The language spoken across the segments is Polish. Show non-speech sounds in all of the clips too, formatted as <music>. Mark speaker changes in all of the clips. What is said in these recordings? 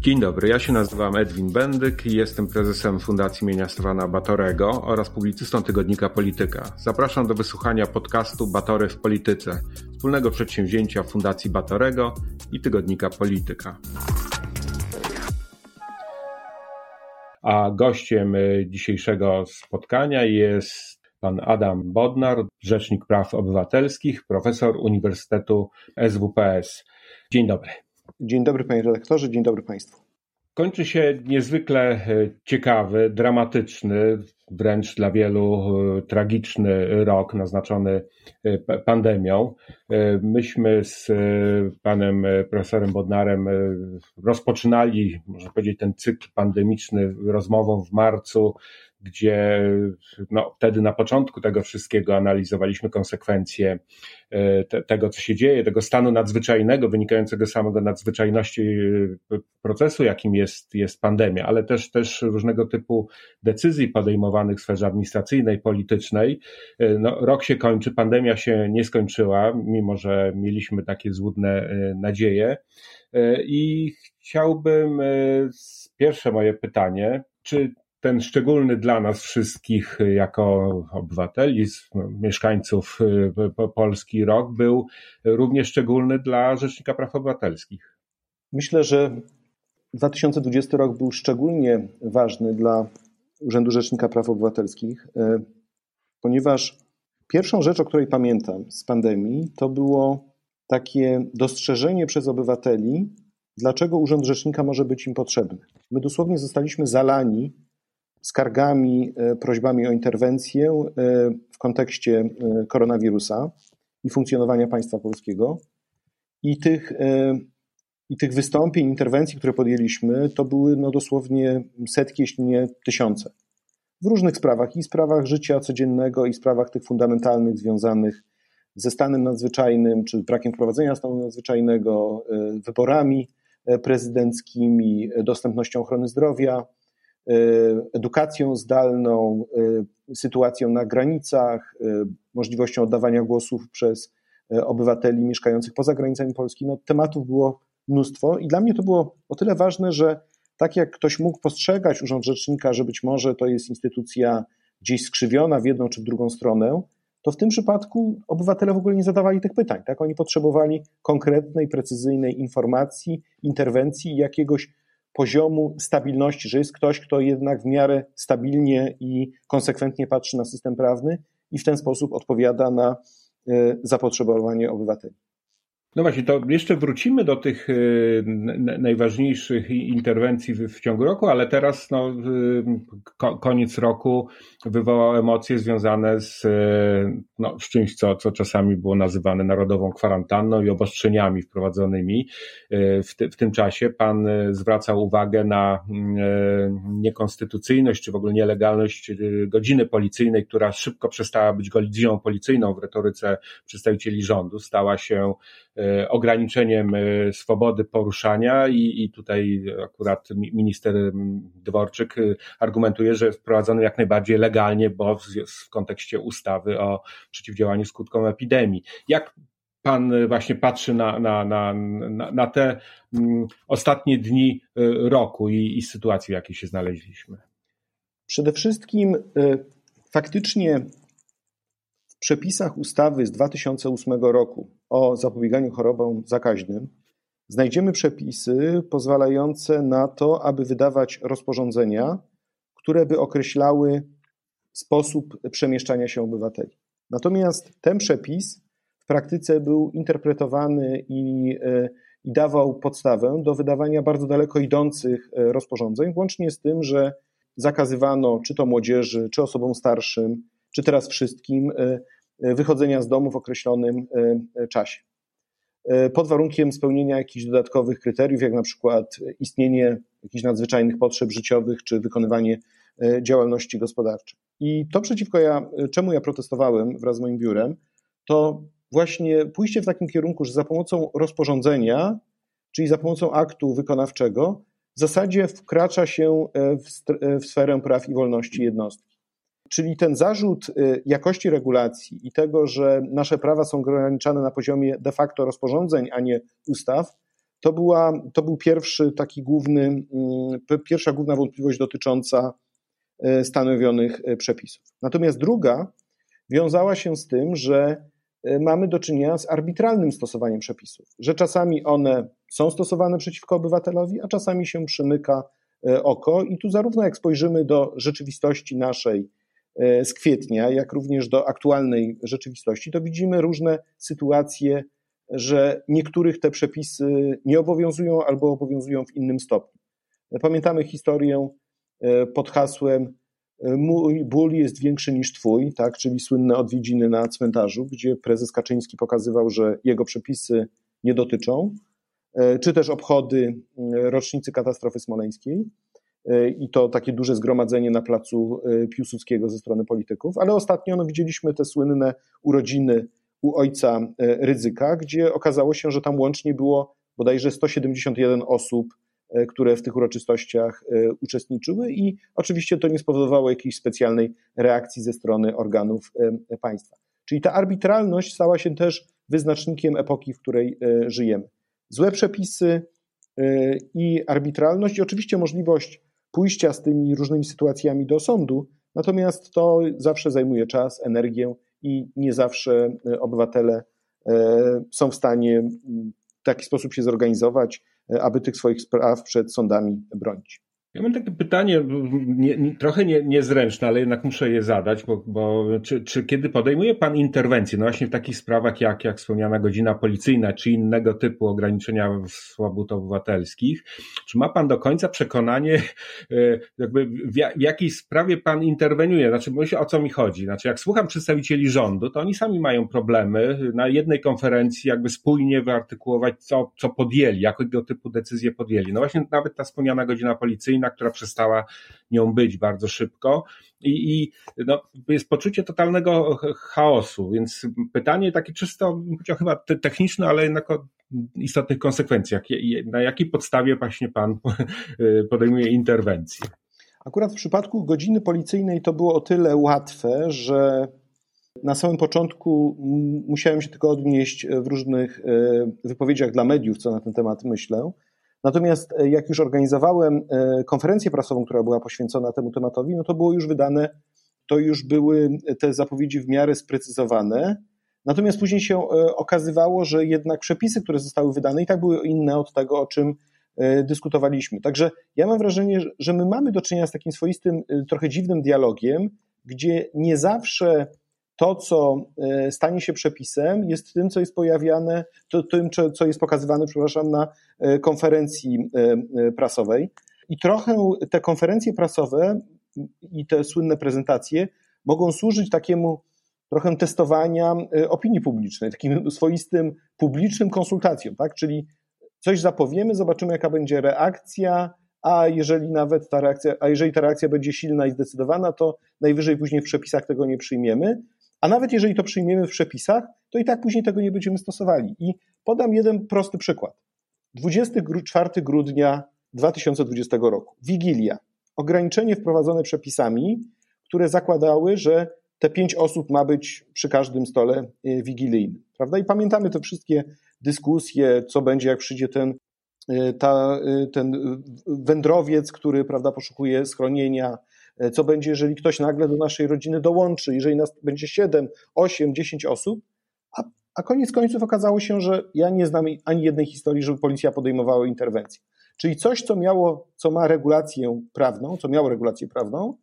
Speaker 1: Dzień dobry, ja się nazywam Edwin Bendyk i jestem prezesem Fundacji imienia Stefana Batorego oraz publicystą tygodnika Polityka. Zapraszam do wysłuchania podcastu Batory w Polityce, wspólnego przedsięwzięcia Fundacji Batorego i tygodnika Polityka. A gościem dzisiejszego spotkania jest pan Adam Bodnar, Rzecznik Praw Obywatelskich, profesor Uniwersytetu SWPS. Dzień dobry.
Speaker 2: Dzień dobry panie redaktorze, dzień dobry państwu.
Speaker 1: Kończy się niezwykle e, ciekawy, dramatyczny, wręcz dla wielu e, tragiczny rok naznaczony e, pandemią. Myśmy z panem profesorem Bodnarem rozpoczynali, można powiedzieć, ten cykl pandemiczny rozmową w marcu gdzie no, wtedy na początku tego wszystkiego analizowaliśmy konsekwencje e, te, tego, co się dzieje, tego stanu nadzwyczajnego, wynikającego z samego nadzwyczajności e, procesu, jakim jest, jest pandemia, ale też, też różnego typu decyzji podejmowanych w sferze administracyjnej, politycznej. E, no, rok się kończy, pandemia się nie skończyła, mimo że mieliśmy takie złudne nadzieje. I chciałbym, pierwsze moje pytanie, czy ten szczególny dla nas wszystkich y, jako obywateli, mieszkańców y, Polski rok był równie szczególny dla Rzecznika Praw Obywatelskich.
Speaker 2: Myślę, że 2020 rok był szczególnie ważny dla Urzędu Rzecznika Praw Obywatelskich, y, ponieważ pierwszą rzecz, o której pamiętam z pandemii, to było takie dostrzeżenie przez obywateli, dlaczego Urząd Rzecznika może być im potrzebny. My dosłownie zostaliśmy zalani skargami, e, prośbami o interwencję e, w kontekście e, koronawirusa i funkcjonowania państwa polskiego. I tych, i tych wystąpień, interwencji, które podjęliśmy, to były no dosłownie setki, jeśli nie tysiące. W różnych sprawach, i sprawach życia codziennego, i sprawach tych fundamentalnych związanych ze stanem nadzwyczajnym, czy brakiem prowadzenia stanu nadzwyczajnego, wyborami prezydenckimi, dostępnością ochrony zdrowia, edukacją zdalną, e, sytuacją na granicach, e, możliwością oddawania głosów przez obywateli mieszkających poza granicami Polski. No, tematów było mnóstwo i dla mnie to było o tyle ważne, że tak jak ktoś mógł postrzegać Urząd Rzecznika, że być może to jest instytucja gdzieś skrzywiona w jedną czy w drugą stronę, to w tym przypadku obywatele w ogóle nie zadawali tych pytań. Tak? Oni potrzebowali konkretnej, precyzyjnej informacji, interwencji i jakiegoś poziomu stabilności, że jest ktoś, kto jednak w miarę stabilnie i konsekwentnie patrzy na system prawny i w ten sposób odpowiada na e, zapotrzebowanie obywateli.
Speaker 1: No właśnie, to jeszcze wrócimy do tych y, najważniejszych interwencji w ciągu roku, ale teraz no, y, koniec roku wywołał emocje związane z, y, no, z czymś, co, co czasami było nazywane narodową kwarantanną i obostrzeniami wprowadzonymi. W, ty, w tym czasie pan zwracał uwagę na niekonstytucyjność, czy w ogóle nielegalność godziny policyjnej, która szybko przestała być godziną policyjną w retoryce przedstawicieli rządu, stała się ograniczeniem e, swobody poruszania i, i tutaj akurat minister Dworczyk e, argumentuje, że wprowadzono jak najbardziej legalnie, bo w, w kontekście ustawy o przeciwdziałaniu skutkom epidemii. Jak Pan właśnie patrzy na, na, na, na, te ostatnie dni roku i, i sytuację, w jakiej się znaleźliśmy?
Speaker 2: Przede wszystkim faktycznie przepisach ustawy z 2008 roku o zapobieganiu chorobom zakaźnym znajdziemy przepisy pozwalające na to, aby wydawać rozporządzenia, które by określały sposób przemieszczania się obywateli. Natomiast ten przepis w praktyce był interpretowany i, e, i dawał podstawę do wydawania bardzo daleko idących e, rozporządzeń, włącznie z tym, że zakazywano czy to młodzieży, czy osobom starszym, czy teraz wszystkim, e, wychodzenia z domu w określonym e, czasie. Pod warunkiem spełnienia jakichś dodatkowych kryteriów, jak na przykład istnienie jakichś nadzwyczajnych potrzeb życiowych, czy wykonywanie działalności gospodarczej. I to przeciwko ja, czemu ja protestowałem wraz z moim biurem, to właśnie pójście w takim kierunku, że za pomocą rozporządzenia, czyli za pomocą aktu wykonawczego, w zasadzie wkracza się w sferę praw i wolności jednostki. Czyli ten zarzut y, jakości regulacji i tego, że nasze prawa są ograniczane na poziomie de facto rozporządzeń, a nie ustaw, to, była, to był pierwszy taki główny, mm, pierwsza główna wątpliwość dotycząca e, stanowionych e, przepisów. Natomiast druga wiązała się z tym, że mamy do czynienia z arbitralnym stosowaniem przepisów, że czasami one są stosowane przeciwko obywatelowi, a czasami się przymyka oko i tu zarówno jak spojrzymy do rzeczywistości naszej z kwietnia, jak również do aktualnej rzeczywistości, to widzimy różne sytuacje że niektórych te przepisy nie obowiązują albo obowiązują w innym stopniu. Pamiętamy historię e, pod hasłem e, Mój ból jest większy niż twój, tak, czyli słynne odwiedziny na cmentarzu, gdzie prezes Kaczyński pokazywał, że jego przepisy nie dotyczą, e, czy też obchody rocznicy katastrofy smoleńskiej i to takie duże zgromadzenie na placu Piłsudskiego ze strony polityków, ale ostatnio no, widzieliśmy te słynne urodziny u ojca e, ryzyka, gdzie okazało się, że tam łącznie było bodajże 171 osób, e, które w tych uroczystościach e, uczestniczyły i oczywiście to nie spowodowało jakiejś specjalnej reakcji ze strony organów państwa. Czyli ta arbitralność stała się też wyznacznikiem epoki, w której żyjemy. Złe przepisy i arbitralność i oczywiście możliwość pójścia z tymi różnymi sytuacjami do sądu, natomiast to zawsze zajmuje czas, energię i nie zawsze e, obywatele e, są w stanie w taki sposób się zorganizować, e, aby tych swoich spraw przed sądami bronić.
Speaker 1: Ja mam takie pytanie, nie, nie, trochę nie, niezręczne, ale jednak muszę je zadać, bo, bo czy, czy, kiedy podejmuje Pan interwencję, no właśnie w takich sprawach jak, jak wspomniana godzina policyjna, czy innego typu ograniczenia swobód obywatelskich, czy ma Pan do końca przekonanie, e, jakby w, w jakiej sprawie Pan interweniuje? Znaczy, myślę, o co mi chodzi? Znaczy, jak słucham przedstawicieli rządu, to oni sami mają problemy na jednej konferencji jakby spójnie wyartykułować, co, co podjęli, jakiego typu decyzje podjęli. No właśnie nawet ta wspomniana godzina policyjna, która przestała nią być bardzo szybko. I, i no, jest poczucie totalnego chaosu, więc pytanie takie czysto, chyba techniczne, ale jednak o istotnych konsekwencjach. Na jakiej podstawie właśnie Pan <laughs> podejmuje interwencję?
Speaker 2: Akurat w przypadku godziny policyjnej to było o tyle łatwe, że na samym początku musiałem się tylko odnieść w różnych e, wypowiedziach dla mediów, co na ten temat myślę. Natomiast e, jak już organizowałem e, konferencję prasową, która była poświęcona temu tematowi, no to było już wydane, to już były te zapowiedzi w miarę sprecyzowane. Natomiast później się e, okazywało, że jednak przepisy, które zostały wydane, i tak były inne od tego, o czym dyskutowaliśmy. Także ja mam wrażenie, że my mamy do czynienia z takim swoistym, trochę dziwnym dialogiem, gdzie nie zawsze to, co e, stanie się przepisem, jest tym, co jest pojawiane, to, tym, co jest pokazywane, przepraszam, na e, konferencji e, prasowej. I trochę te konferencje prasowe i te słynne prezentacje mogą służyć takiemu trochę testowania opinii publicznej, takim swoistym publicznym konsultacjom, tak? Czyli coś zapowiemy, zobaczymy, jaka będzie reakcja, a jeżeli nawet ta reakcja, a jeżeli ta reakcja będzie silna i zdecydowana, to najwyżej później w przepisach tego nie przyjmiemy. A nawet jeżeli to przyjmiemy w przepisach, to i tak później tego nie będziemy stosowali. I podam jeden prosty przykład. 24 grudnia 2020 roku, Wigilia. Ograniczenie wprowadzone przepisami, które zakładały, że te pięć osób ma być przy każdym stole e, wigilijnym. Prawda? I pamiętamy te wszystkie dyskusje, co będzie, jak przyjdzie ten, e, ta, e, ten wędrowiec, który prawda, poszukuje schronienia, co będzie, jeżeli ktoś nagle do naszej rodziny dołączy, jeżeli nas będzie 7, 8, 10 osób, a, a koniec końców okazało się, że ja nie znam ani jednej historii, żeby policja podejmowała interwencję. Czyli coś, co miało, co ma regulację prawną, co miało regulację prawną,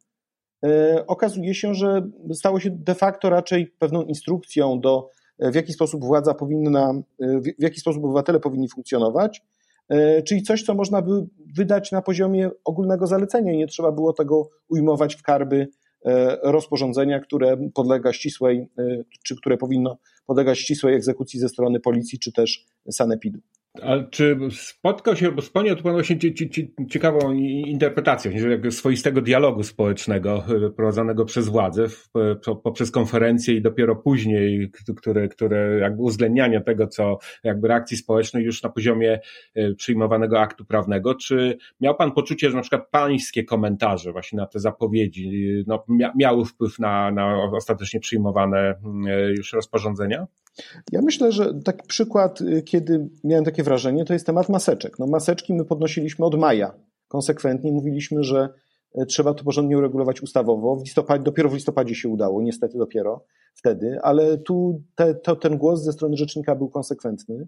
Speaker 2: e, okazuje się, że stało się de facto raczej pewną instrukcją do w jaki sposób władza powinna, e, w jaki sposób obywatele powinni funkcjonować, E, czyli coś, co można by wydać na poziomie ogólnego zalecenia i nie trzeba było tego ujmować w karby e, rozporządzenia, które podlega ścisłej, e, czy które powinno podlegać ścisłej egzekucji ze strony policji, czy też sanepidu.
Speaker 1: A czy spotkał się, bo wspomniał tu Pan właśnie ciekawą interpretację, swoistego dialogu społecznego e, prowadzonego przez władzę poprzez konferencje i dopiero później, które, które jakby uwzględniania tego, co jakby reakcji społecznej już na poziomie e, przyjmowanego aktu prawnego. Czy miał Pan poczucie, że na przykład pańskie komentarze właśnie na te zapowiedzi no, miały wpływ na, na ostatecznie przyjmowane e, już rozporządzenia?
Speaker 2: Ja myślę, że taki przykład, kiedy miałem takie wrażenie, to jest temat maseczek. No, maseczki my podnosiliśmy od maja. Konsekwentnie mówiliśmy, że e, trzeba to porządnie uregulować ustawowo. W listopadzie, dopiero w listopadzie się udało, niestety dopiero wtedy, ale tu te, to, ten głos ze strony rzecznika był konsekwentny.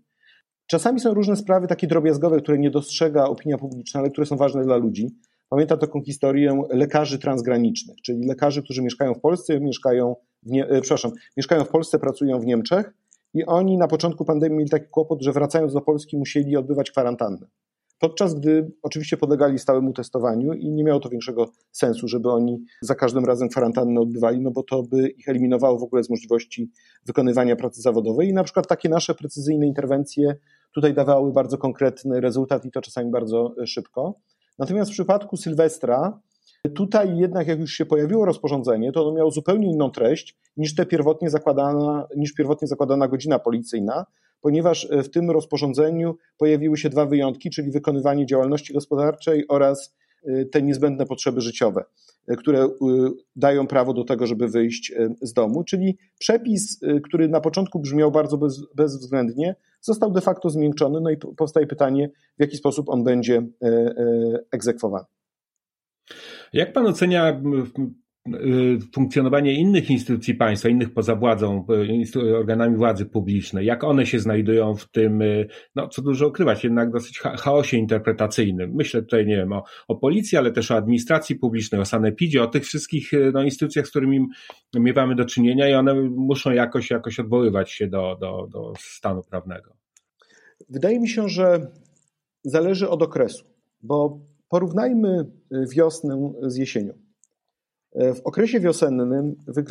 Speaker 2: Czasami są różne sprawy takie drobiazgowe, które nie dostrzega opinia publiczna, ale które są ważne dla ludzi. Pamiętam taką historię lekarzy transgranicznych, czyli lekarzy, którzy mieszkają w Polsce, mieszkają w nie, e, przepraszam, mieszkają w Polsce, pracują w Niemczech i oni na początku pandemii mieli taki kłopot, że wracając do Polski musieli odbywać kwarantannę. Podczas gdy oczywiście podlegali stałemu testowaniu i nie miało to większego sensu, żeby oni za każdym razem kwarantannę odbywali, no bo to by ich eliminowało w ogóle z możliwości wykonywania pracy zawodowej. I na przykład takie nasze precyzyjne interwencje tutaj dawały bardzo konkretny rezultat i to czasami bardzo szybko. Natomiast w przypadku Sylwestra, tutaj jednak jak już się pojawiło rozporządzenie, to ono miało zupełnie inną treść niż te pierwotnie zakładana, niż pierwotnie zakładana godzina policyjna, ponieważ w tym rozporządzeniu pojawiły się dwa wyjątki, czyli wykonywanie działalności gospodarczej oraz y, te niezbędne potrzeby życiowe, y, które dają prawo do tego, żeby wyjść z domu. Czyli przepis, który na początku brzmiał bardzo bez, bezwzględnie, został de facto zmiękczony. No i powstaje pytanie, w jaki sposób on będzie e, e, egzekwowany.
Speaker 1: Jak pan ocenia Y, funkcjonowanie innych instytucji państwa, innych poza władzą, y, organami władzy publicznej, jak one się znajdują w tym, y, no co dużo ukrywać, jednak dosyć chaosie interpretacyjnym. Myślę tutaj, nie wiem, o, o policji, ale też o administracji publicznej, o sanepidzie, o tych wszystkich no, instytucjach, z którymi miewamy do czynienia i one muszą jakoś, jakoś odwoływać się do, do, do stanu prawnego.
Speaker 2: Wydaje mi się, że zależy od okresu, bo porównajmy wiosnę z jesienią. E, w okresie wiosennym e,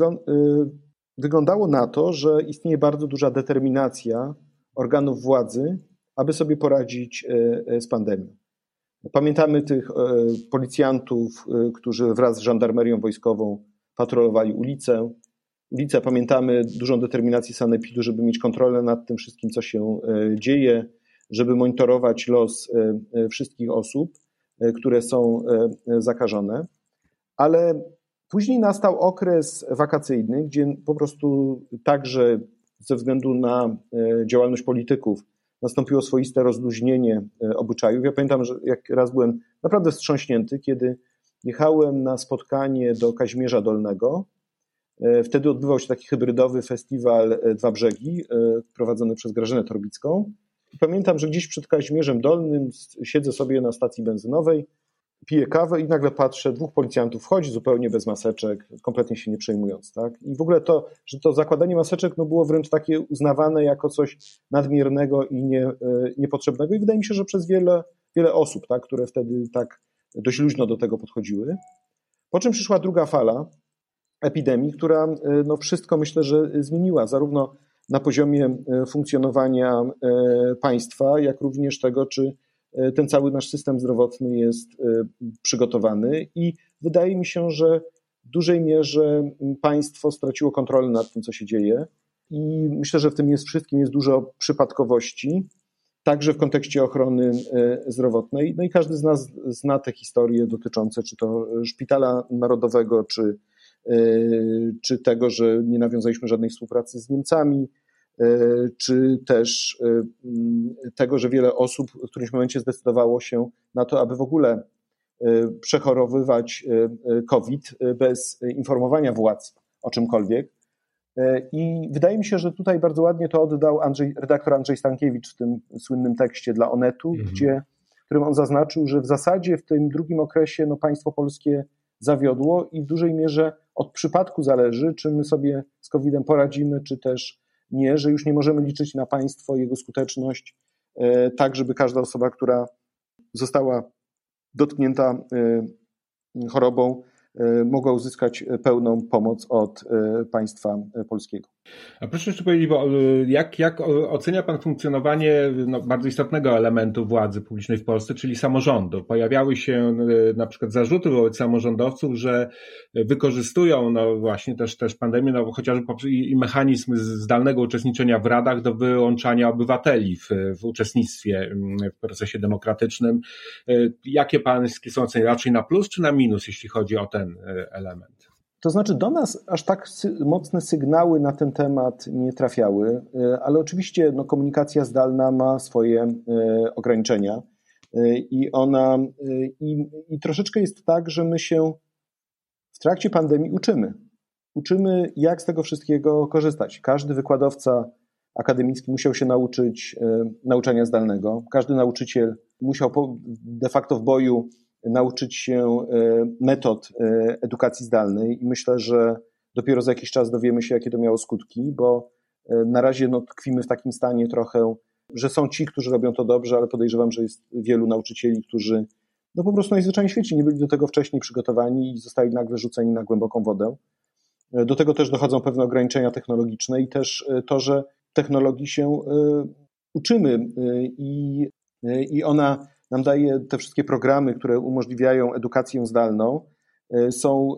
Speaker 2: wyglądało na to, że istnieje bardzo duża determinacja organów władzy, aby sobie poradzić z pandemią. Pamiętamy tych policjantów, którzy wraz z żandarmerią wojskową patrolowali ulicę. Ulicę pamiętamy dużą determinację sanepidu, żeby mieć kontrolę nad tym wszystkim, co się dzieje, żeby monitorować los wszystkich osób, które są zakażone. Ale Później nastał okres wakacyjny, gdzie po prostu także ze względu na e, działalność polityków nastąpiło swoiste rozluźnienie e, obyczajów. Ja pamiętam, że jak raz byłem naprawdę wstrząśnięty, kiedy jechałem na spotkanie do Kaźmierza Dolnego. E, wtedy odbywał się taki hybrydowy festiwal Dwa Brzegi, prowadzony przez Grażynę Torbicką. Pamiętam, że gdzieś przed Kaźmierzem Dolnym siedzę sobie na stacji benzynowej, piję kawę i nagle patrzę, dwóch policjantów wchodzi zupełnie bez maseczek, kompletnie się nie przejmując. Tak? I w ogóle to, że to zakładanie maseczek no, było wręcz takie uznawane jako coś nadmiernego i nie, e, niepotrzebnego. I wydaje mi się, że przez wiele, wiele osób, tak, które wtedy tak dość luźno do tego podchodziły. Po czym przyszła druga fala epidemii, która e, no, wszystko myślę, że zmieniła, zarówno na poziomie e, funkcjonowania państwa, jak również tego, czy E, ten cały nasz system zdrowotny jest e, przygotowany i wydaje mi się, że w dużej mierze państwo straciło kontrolę nad tym, co się dzieje. I myślę, że w tym jest wszystkim jest dużo przypadkowości, także w kontekście ochrony e, zdrowotnej. No i każdy z nas zna te historie dotyczące czy to szpitala narodowego, czy, czy tego, że nie nawiązaliśmy żadnej współpracy z Niemcami, E, czy też e, tego, że wiele osób w którymś momencie zdecydowało się na to, aby w ogóle e, przechorowywać COVID bez informowania władz o czymkolwiek. I wydaje mi się, że tutaj bardzo ładnie to oddał Andrzej, redaktor Andrzej Stankiewicz w tym słynnym tekście dla Onetu, mhm. gdzie, w którym on zaznaczył, że w zasadzie w tym drugim okresie no, państwo polskie zawiodło i w dużej mierze od przypadku zależy, czy my sobie z COVID-em poradzimy, czy też nie, że już nie możemy liczyć na państwo jego skuteczność, e, tak żeby każda osoba, która została dotknięta e, chorobą, E, mogła uzyskać pełną pomoc od państwa polskiego.
Speaker 1: A proszę jeszcze powiedzieć, bo e, jak, jak ocenia Pan funkcjonowanie no, bardzo istotnego elementu władzy publicznej w Polsce, czyli samorządu? Pojawiały się na przykład zarzuty wobec samorządowców, że wykorzystują no właśnie też, też pandemię, no chociażby i mechanizm zdalnego uczestniczenia w radach do wyłączania obywateli w, w uczestnictwie w procesie demokratycznym. Jakie Pańskie są oceny? Raczej na plus czy na minus, jeśli chodzi o ten element.
Speaker 2: To znaczy, do nas aż tak mocne sygnały na ten temat nie trafiały, ale oczywiście no, komunikacja zdalna ma swoje ograniczenia i ona i, i troszeczkę jest tak, że my się w trakcie pandemii uczymy. Uczymy, jak z tego wszystkiego korzystać. Każdy wykładowca akademicki musiał się nauczyć e, nauczania zdalnego. Każdy nauczyciel musiał de facto w boju nauczyć się e, metod e, edukacji zdalnej i myślę, że dopiero za jakiś czas dowiemy się, jakie to miało skutki, bo na razie no, tkwimy w takim stanie trochę, że są ci, którzy robią to dobrze, ale podejrzewam, że jest wielu nauczycieli, którzy no po prostu najzwyczajniej w świecie nie byli do tego wcześniej przygotowani i zostali nagle rzuceni na głęboką wodę. Do tego też dochodzą pewne ograniczenia technologiczne i też to, że technologii się e, uczymy e, i, e, i ona nam daje te wszystkie programy, które umożliwiają edukację zdalną, są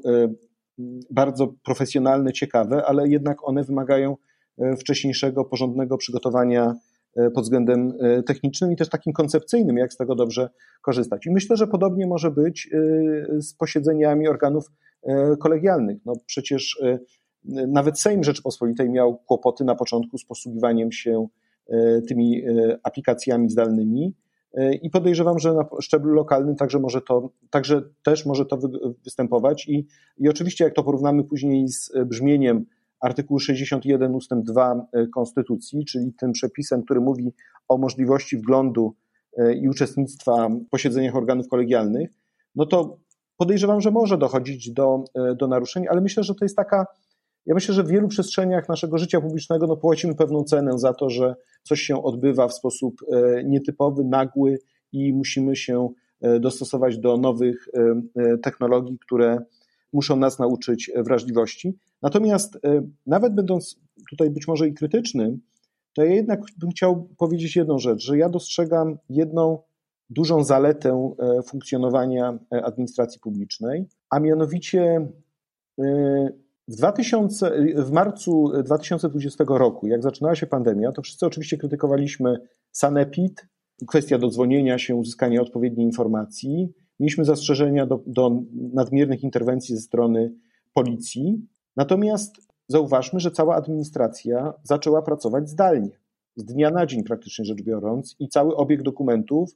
Speaker 2: bardzo profesjonalne, ciekawe, ale jednak one wymagają wcześniejszego, porządnego przygotowania pod względem technicznym i też takim koncepcyjnym, jak z tego dobrze korzystać. I myślę, że podobnie może być z posiedzeniami organów kolegialnych. No przecież nawet Sejm Rzeczypospolitej miał kłopoty na początku z posługiwaniem się e, tymi e, aplikacjami zdalnymi e, i podejrzewam, że na szczeblu lokalnym także może to, także też może to występować i, i oczywiście jak to porównamy później z brzmieniem artykułu 61 ust. 2 Konstytucji, czyli tym przepisem, który mówi o możliwości wglądu i uczestnictwa w posiedzeniach organów kolegialnych, no to podejrzewam, że może dochodzić do, do naruszeń, ale myślę, że to jest taka ja myślę, że w wielu przestrzeniach naszego życia publicznego no, płacimy pewną cenę za to, że coś się odbywa w sposób e, nietypowy, nagły i musimy się e, dostosować do nowych e, technologii, które muszą nas nauczyć wrażliwości. Natomiast nawet będąc tutaj być może i krytycznym, to ja jednak bym chciał powiedzieć jedną rzecz, że ja dostrzegam jedną dużą zaletę funkcjonowania administracji publicznej, a mianowicie w, 2000, w marcu 2020 roku, jak zaczynała się pandemia, to wszyscy oczywiście krytykowaliśmy Sanepid, kwestia dodzwonienia się, uzyskania odpowiedniej informacji. Mieliśmy zastrzeżenia do, do nadmiernych interwencji ze strony policji. Natomiast zauważmy, że cała administracja zaczęła pracować zdalnie. Z dnia na dzień praktycznie rzecz biorąc, i cały obieg dokumentów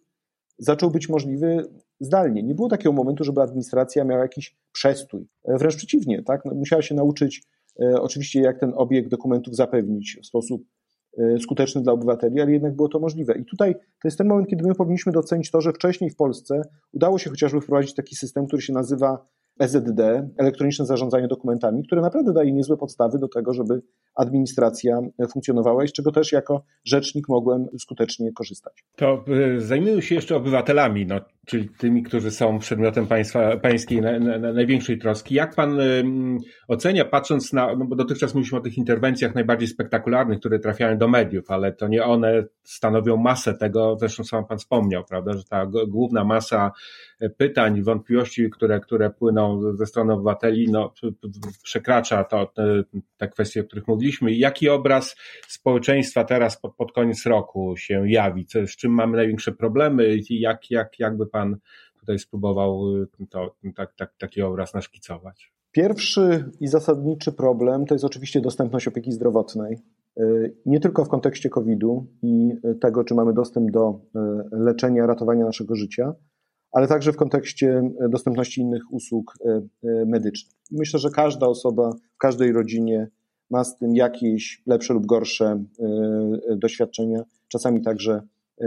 Speaker 2: zaczął być możliwy zdalnie. Nie było takiego momentu, żeby administracja miała jakiś przestój. E, wręcz przeciwnie, tak? No, musiała się nauczyć e, oczywiście, jak ten obieg dokumentów zapewnić w sposób e, skuteczny dla obywateli, ale jednak było to możliwe. I tutaj to jest ten moment, kiedy my powinniśmy docenić to, że wcześniej w Polsce udało się chociażby wprowadzić taki system, który się nazywa EZD, elektroniczne zarządzanie dokumentami, które naprawdę daje niezłe podstawy do tego, żeby administracja funkcjonowała i z czego też jako rzecznik mogłem skutecznie korzystać.
Speaker 1: To y, zajmują się jeszcze obywatelami, no, czyli tymi, którzy są przedmiotem państwa, pańskiej na, na, największej troski. Jak pan y, ocenia, patrząc na, no bo dotychczas mówiliśmy o tych interwencjach najbardziej spektakularnych, które trafiają do mediów, ale to nie one stanowią masę tego, zresztą sam pan wspomniał, prawda, że ta główna masa pytań, wątpliwości, które, które płyną ze strony obywateli, no, przekracza to, te, te kwestie, o których mówiliśmy. Jaki obraz społeczeństwa teraz pod, pod koniec roku się jawi? Co, z czym mamy największe problemy i jak, jak, jakby pan tutaj spróbował to, tak, tak, taki obraz naszkicować?
Speaker 2: Pierwszy i zasadniczy problem to jest oczywiście dostępność opieki zdrowotnej. Nie tylko w kontekście COVID-u i tego, czy mamy dostęp do leczenia, ratowania naszego życia, ale także w kontekście e, dostępności innych usług e, e, medycznych. Myślę, że każda osoba w każdej rodzinie ma z tym jakieś lepsze lub gorsze doświadczenia, czasami także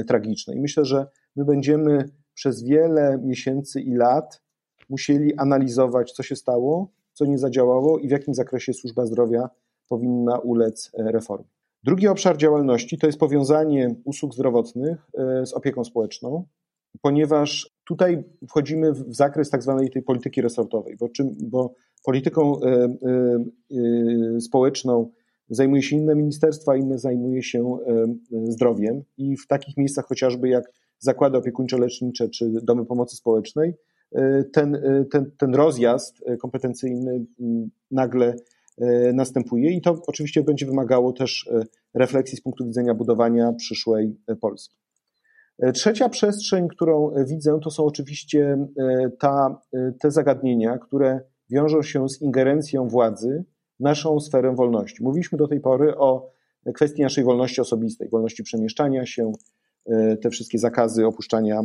Speaker 2: tragiczne. I myślę, że my będziemy przez wiele miesięcy i lat musieli analizować, co się stało, co nie zadziałało i w jakim zakresie służba zdrowia powinna ulec reformie. Drugi obszar działalności to jest powiązanie usług zdrowotnych z opieką społeczną ponieważ tutaj wchodzimy w zakres tak zwanej tej polityki resortowej, bo, czym, bo polityką e, e, e, społeczną zajmuje się inne ministerstwa, inne zajmuje się zdrowiem i w takich miejscach chociażby jak zakłady opiekuńczo-lecznicze czy domy pomocy społecznej, ten, ten, ten rozjazd kompetencyjny nagle następuje i to oczywiście będzie wymagało też refleksji z punktu widzenia budowania przyszłej Polski. E, trzecia przestrzeń, którą widzę, to są oczywiście e, ta, e, te zagadnienia, które wiążą się z ingerencją władzy w naszą sferę wolności. Mówiliśmy do tej pory o kwestii naszej wolności osobistej, wolności przemieszczania się, e, te wszystkie zakazy opuszczania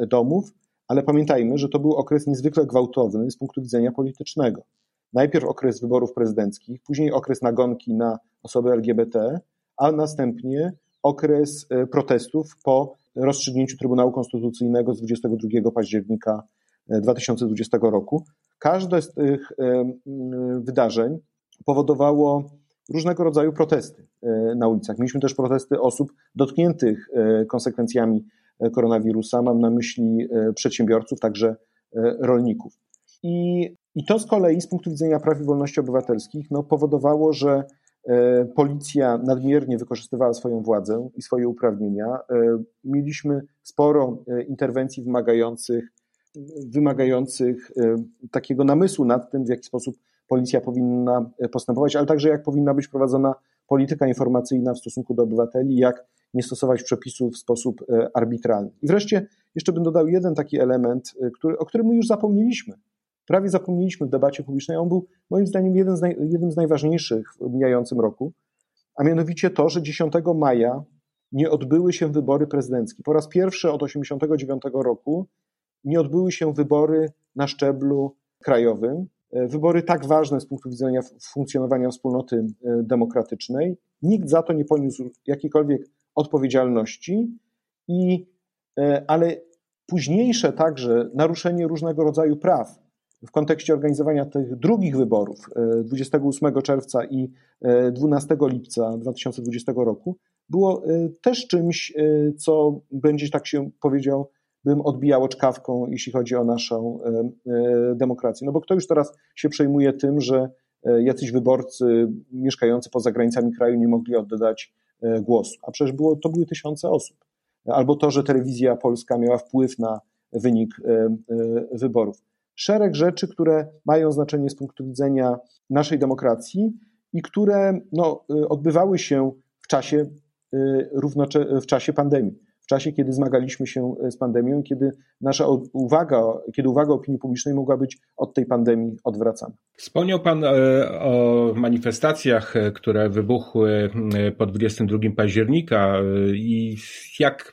Speaker 2: e, domów, ale pamiętajmy, że to był okres niezwykle gwałtowny z punktu widzenia politycznego. Najpierw okres wyborów prezydenckich, później okres nagonki na osoby LGBT, a następnie okres e, protestów po rozstrzygnięciu Trybunału Konstytucyjnego z 22 października 2020 roku. Każde z tych wydarzeń powodowało różnego rodzaju protesty e, na ulicach. Mieliśmy też protesty osób dotkniętych e, konsekwencjami e, koronawirusa. Mam na myśli przedsiębiorców, także rolników. I, I to z kolei z punktu widzenia praw i wolności obywatelskich no, powodowało, że policja nadmiernie wykorzystywała swoją władzę i swoje uprawnienia. Mieliśmy sporo interwencji wymagających, wymagających takiego namysłu nad tym, w jaki sposób policja powinna e, postępować, ale także jak powinna być prowadzona polityka informacyjna w stosunku do obywateli, jak nie stosować przepisów w sposób e, arbitralny. I wreszcie jeszcze bym dodał jeden taki element, e, który, o którym już zapomnieliśmy. Prawie zapomnieliśmy w debacie publicznej. On był moim zdaniem jeden z naj, jednym z najważniejszych w mijającym roku, a mianowicie to, że 10 maja nie odbyły się wybory prezydenckie. Po raz pierwszy od 1989 roku nie odbyły się wybory na szczeblu krajowym. E, wybory tak ważne z punktu widzenia funkcjonowania wspólnoty e, demokratycznej. Nikt za to nie poniósł jakiejkolwiek odpowiedzialności, i, e, ale późniejsze także naruszenie różnego rodzaju praw w kontekście organizowania tych drugich wyborów 28 czerwca i 12 lipca 2020 roku było też czymś, co będzie, tak się powiedział, bym odbijało czkawką, jeśli chodzi o naszą e, e, demokrację. No bo kto już teraz się przejmuje tym, że e, jacyś wyborcy mieszkający poza granicami kraju nie mogli oddać głosu, a przecież było, to były tysiące osób. Albo to, że telewizja polska miała wpływ na wynik wyborów. Szereg rzeczy, które mają znaczenie z punktu widzenia naszej demokracji i które no, odbywały się w czasie, równocze- w czasie pandemii czasie, kiedy zmagaliśmy się e, z pandemią, kiedy nasza uwaga, kiedy uwaga opinii publicznej mogła być od tej pandemii odwracana.
Speaker 1: Wspomniał Pan e, o manifestacjach, e, które wybuchły po 22 października i jak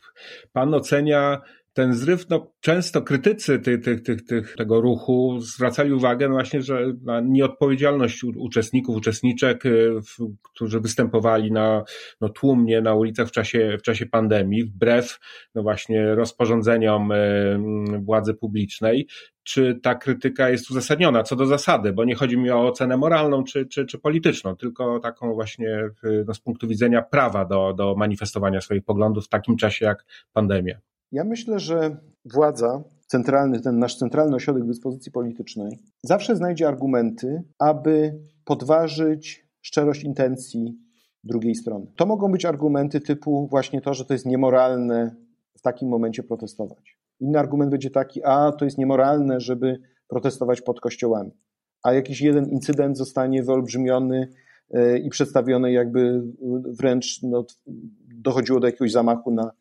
Speaker 1: Pan ocenia ten zryw, no, często krytycy tych, tych, tych, tych, tego ruchu zwracali uwagę właśnie, że na nieodpowiedzialność uczestników, uczestniczek, y, którzy występowali na, no, tłumnie na ulicach w czasie, w czasie pandemii, wbrew no właśnie rozporządzeniom y, władzy publicznej. Czy ta krytyka jest uzasadniona co do zasady, bo nie chodzi mi o ocenę moralną czy, czy, czy polityczną, tylko taką właśnie no, z punktu widzenia prawa do, do manifestowania swoich poglądów w takim czasie jak pandemia.
Speaker 2: Ja myślę, że władza, centralny, ten nasz centralny ośrodek dyspozycji politycznej, zawsze znajdzie argumenty, aby podważyć szczerość intencji drugiej strony. To mogą być argumenty typu właśnie to, że to jest niemoralne w takim momencie protestować. Inny argument będzie taki, a to jest niemoralne, żeby protestować pod kościołami. A jakiś jeden incydent zostanie wyolbrzymiony e, i przedstawiony jakby wręcz no, dochodziło do jakiegoś zamachu na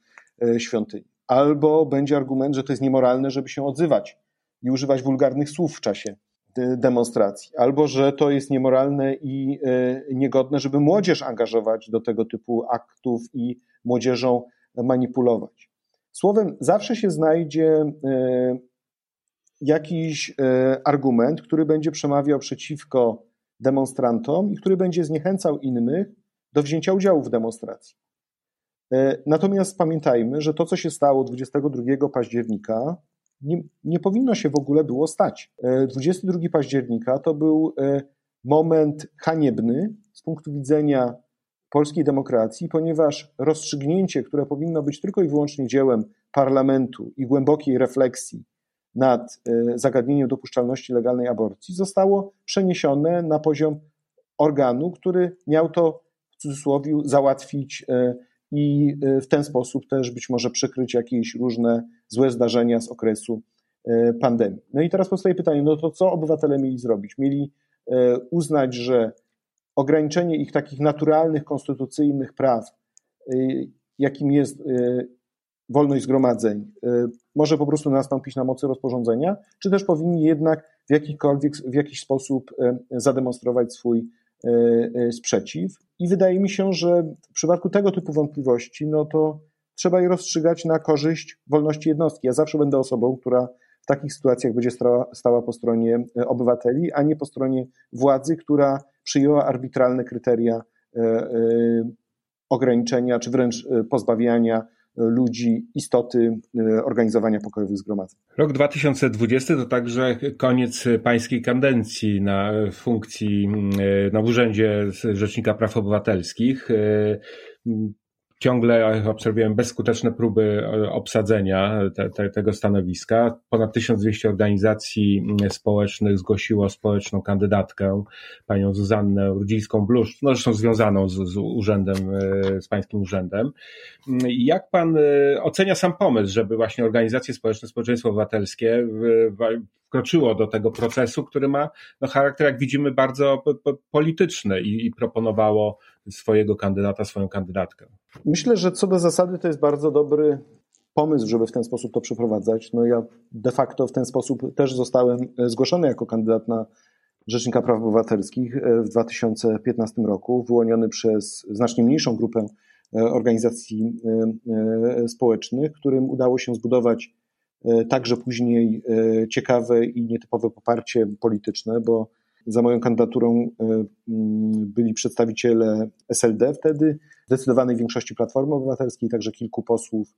Speaker 2: e, świątynię albo będzie argument, że to jest niemoralne, żeby się odzywać i używać wulgarnych słów w czasie demonstracji, albo że to jest niemoralne i e, niegodne, żeby młodzież angażować do tego typu aktów i młodzieżą manipulować. Słowem, zawsze się znajdzie e, jakiś e, argument, który będzie przemawiał przeciwko demonstrantom i który będzie zniechęcał innych do wzięcia udziału w demonstracji. E, natomiast pamiętajmy, że to, co się stało 22 października, nie, nie powinno się w ogóle było stać. 22 e, października to był e, moment haniebny z punktu widzenia polskiej demokracji, ponieważ rozstrzygnięcie, które powinno być tylko i wyłącznie dziełem parlamentu i głębokiej refleksji nad zagadnieniem dopuszczalności legalnej aborcji, zostało przeniesione na poziom organu, który miał to w cudzysłowie załatwić i y, w ten sposób też być może przykryć jakieś różne złe zdarzenia z okresu y, pandemii. No i teraz powstaje pytanie, no to co obywatele mieli zrobić? Mieli y, uznać, że ograniczenie ich takich naturalnych, konstytucyjnych praw, jakim jest wolność zgromadzeń, może po prostu nastąpić na mocy rozporządzenia, czy też powinni jednak w jakikolwiek, w jakiś sposób zademonstrować swój sprzeciw. I wydaje mi się, że w przypadku tego typu wątpliwości, no to trzeba je rozstrzygać na korzyść wolności jednostki. Ja zawsze będę osobą, która w takich sytuacjach będzie stała, stała po stronie e, obywateli, a nie po stronie władzy, która przyjęła arbitralne kryteria e, e, ograniczenia czy wręcz pozbawiania ludzi istoty organizowania pokojowych zgromadzeń.
Speaker 1: Rok 2020 to także koniec pańskiej kadencji na funkcji na Urzędzie Rzecznika Praw Obywatelskich ciągle obserwujemy bezskuteczne próby e, obsadzenia te, te, tego stanowiska. Ponad 1200 organizacji mm, społecznych zgłosiło społeczną kandydatkę, panią Zuzannę Rudzińską-Bluszcz, no zresztą związaną z, z urzędem, e, z pańskim urzędem. Mm, jak pan e, ocenia sam pomysł, żeby właśnie organizacje społeczne, społeczeństwo obywatelskie wkroczyło do tego procesu, który ma no, charakter, jak widzimy, bardzo polityczny i, i proponowało swojego kandydata, swoją kandydatkę.
Speaker 2: Myślę, że co do zasady to jest bardzo dobry pomysł, żeby w ten sposób to przeprowadzać. No ja de facto w ten sposób też zostałem zgłoszony jako kandydat na Rzecznika Praw Obywatelskich e, w 2015 roku, wyłoniony przez znacznie mniejszą grupę e, organizacji e, społecznych, którym udało się zbudować także później ciekawe i nietypowe poparcie polityczne, bo za moją kandydaturą e, mm, byli przedstawiciele SLD wtedy, zdecydowanej większości Platformy Obywatelskiej, także kilku posłów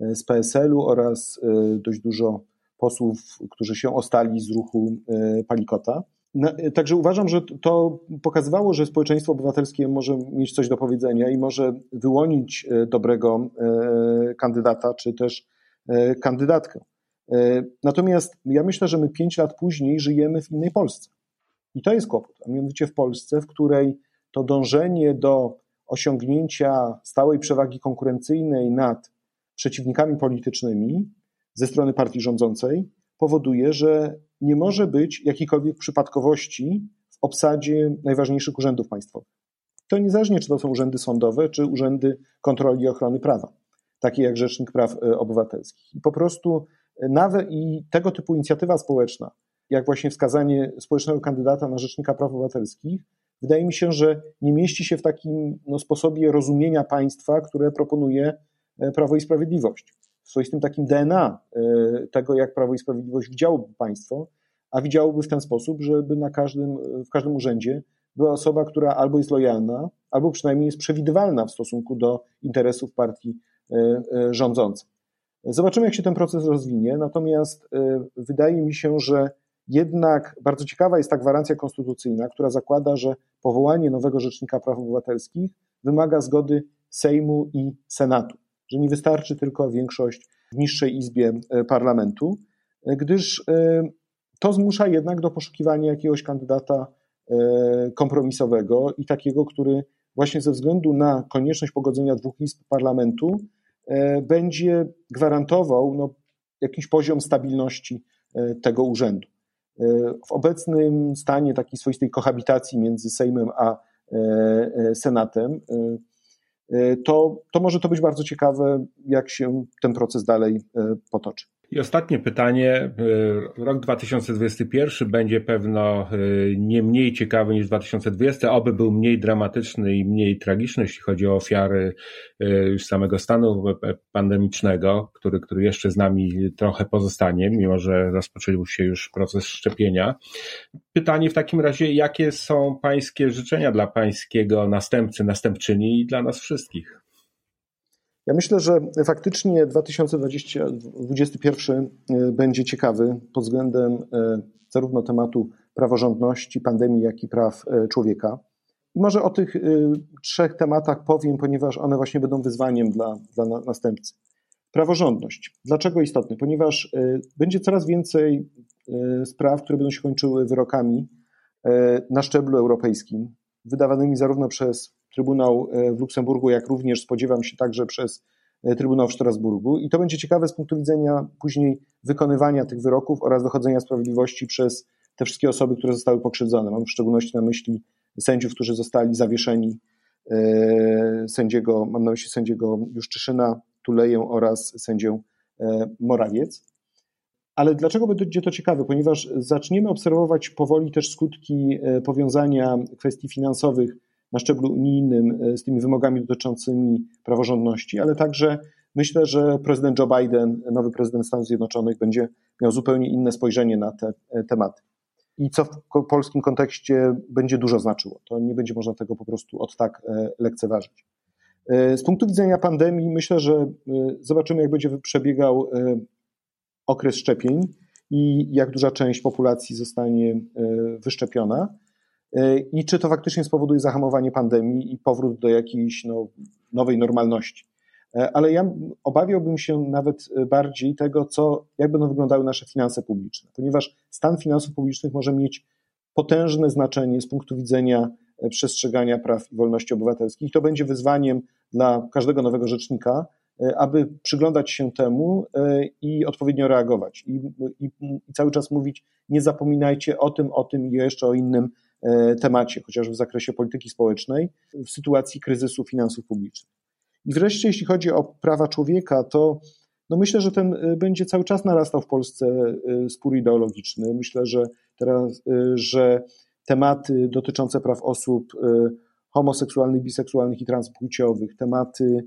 Speaker 2: e, z PSL-u oraz e, dość dużo posłów, którzy się ostali z ruchu Palikota. Także uważam, że to pokazywało, że społeczeństwo obywatelskie może mieć coś do powiedzenia i może wyłonić dobrego kandydata czy też kandydatkę. Natomiast ja myślę, że my pięć lat później żyjemy w innej Polsce. I to jest kłopot, a mianowicie w Polsce, w której to dążenie do osiągnięcia stałej przewagi konkurencyjnej nad przeciwnikami politycznymi ze strony partii rządzącej powoduje, że nie może być jakiejkolwiek przypadkowości w obsadzie najważniejszych urzędów państwowych. To niezależnie, czy to są urzędy sądowe, czy urzędy kontroli i ochrony prawa, takie jak Rzecznik Praw e, Obywatelskich. I po prostu e, nawet i tego typu inicjatywa społeczna, jak właśnie wskazanie społecznego kandydata na Rzecznika Praw Obywatelskich, wydaje mi się, że nie mieści się w takim no, sposobie rozumienia państwa, które proponuje e, Prawo i Sprawiedliwość. W swoistym takim DNA e, tego, jak Prawo i Sprawiedliwość widziałoby państwo, a widziałoby w ten sposób, żeby na każdym, w każdym urzędzie była osoba, która albo jest lojalna, albo przynajmniej jest przewidywalna w stosunku do interesów partii e, rządzącej. Zobaczymy, jak się ten proces rozwinie, natomiast wydaje mi się, że jednak bardzo ciekawa jest ta gwarancja konstytucyjna, która zakłada, że powołanie nowego Rzecznika Praw Obywatelskich wymaga zgody Sejmu i Senatu, że nie wystarczy tylko większość w niższej izbie e, parlamentu, e, gdyż e, to zmusza jednak do poszukiwania jakiegoś kandydata kompromisowego i takiego, który właśnie ze względu na konieczność pogodzenia dwóch izb parlamentu będzie gwarantował no, jakiś poziom stabilności tego urzędu. W obecnym stanie takiej swoistej kohabitacji między Sejmem a e, e, Senatem, e, to, to może to być bardzo ciekawe, jak się ten proces dalej potoczy.
Speaker 1: I ostatnie pytanie. Y, rok 2021 będzie pewno y, nie mniej ciekawy niż 2020, oby był mniej dramatyczny i mniej tragiczny, jeśli chodzi o ofiary y, już samego stanu pandemicznego, który, który jeszcze z nami trochę pozostanie, mimo że rozpoczął się już proces szczepienia. Pytanie w takim razie, jakie są Pańskie życzenia dla Pańskiego następcy, następczyni i dla nas wszystkich?
Speaker 2: Ja myślę, że faktycznie 2021 e, będzie ciekawy pod względem e, zarówno tematu praworządności, pandemii, jak i praw e, człowieka. I może o tych trzech tematach powiem, ponieważ one właśnie będą wyzwaniem dla, dla następcy. Praworządność. Dlaczego istotny? Ponieważ będzie coraz więcej spraw, które będą się kończyły wyrokami na szczeblu europejskim, wydawanymi zarówno przez Trybunał e, w Luksemburgu, jak również spodziewam się także przez e, Trybunał w Strasburgu. I to będzie ciekawe z punktu widzenia później wykonywania tych wyroków oraz dochodzenia sprawiedliwości przez te wszystkie osoby, które zostały pokrzywdzone. Mam w szczególności na myśli sędziów, którzy zostali zawieszeni, e, sędziego, mam na myśli sędziego Juszczyszyna, Tuleję oraz sędzię Morawiec. Ale dlaczego będzie to ciekawe? Ponieważ zaczniemy obserwować powoli też skutki powiązania kwestii finansowych na szczeblu unijnym z tymi wymogami dotyczącymi praworządności, ale także myślę, że prezydent Joe Biden, nowy prezydent Stanów Zjednoczonych, będzie miał zupełnie inne spojrzenie na te tematy i co w polskim kontekście będzie dużo znaczyło. To nie będzie można tego po prostu od tak e, lekceważyć. E, z punktu widzenia pandemii myślę, że e, zobaczymy, jak będzie przebiegał okres szczepień i jak duża część populacji zostanie wyszczepiona i czy to faktycznie spowoduje zahamowanie pandemii i powrót do jakiejś no, nowej normalności. E, ale ja obawiałbym się nawet bardziej tego, co, jak będą wyglądały nasze finanse publiczne, ponieważ stan finansów publicznych może mieć potężne znaczenie z punktu widzenia e, przestrzegania praw i wolności obywatelskich. To będzie wyzwaniem dla każdego nowego rzecznika, e, aby przyglądać się temu i odpowiednio reagować. I, i, I, cały czas mówić, nie zapominajcie o tym, o tym i jeszcze o innym temacie, chociażby w zakresie polityki społecznej, w sytuacji kryzysu finansów publicznych. I wreszcie, jeśli chodzi o prawa człowieka, to no myślę, że ten y, będzie cały czas narastał w Polsce y, spór ideologiczny. Myślę, że teraz, że tematy dotyczące praw osób homoseksualnych, biseksualnych i transpłciowych, tematy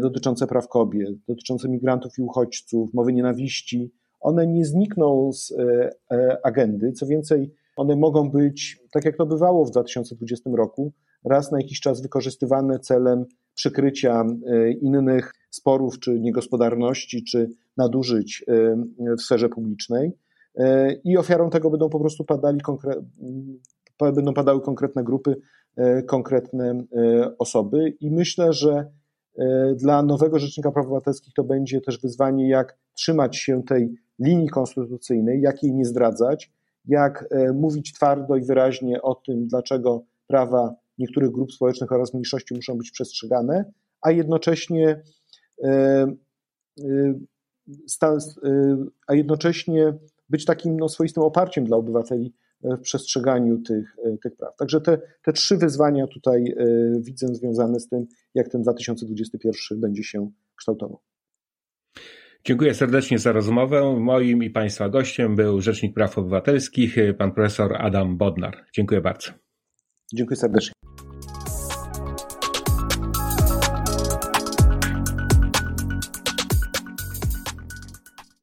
Speaker 2: dotyczące praw kobiet, dotyczące migrantów i uchodźców, mowy nienawiści, one nie znikną z e, agendy. Co więcej, one mogą być, tak jak to bywało w 2020 roku, raz na jakiś czas wykorzystywane celem przykrycia e, innych sporów, czy niegospodarności, czy nadużyć e, w sferze publicznej. E, I ofiarą tego będą po prostu padali konkre- będą padały konkretne grupy, konkretne osoby. I myślę, że dla nowego Rzecznika Praw Obywatelskich to będzie też wyzwanie, jak trzymać się tej linii konstytucyjnej, jak jej nie zdradzać, jak mówić twardo i wyraźnie o tym, dlaczego prawa niektórych grup społecznych oraz mniejszości muszą być przestrzegane, a jednocześnie e, e, e, a jednocześnie być takim no, swoistym oparciem dla obywateli w przestrzeganiu tych, tych praw. Także te, te trzy wyzwania tutaj widzę związane z tym, jak ten 2021 będzie się kształtował.
Speaker 1: Dziękuję serdecznie za rozmowę. Moim i Państwa gościem był Rzecznik Praw Obywatelskich, pan profesor Adam Bodnar. Dziękuję bardzo.
Speaker 2: Dziękuję serdecznie.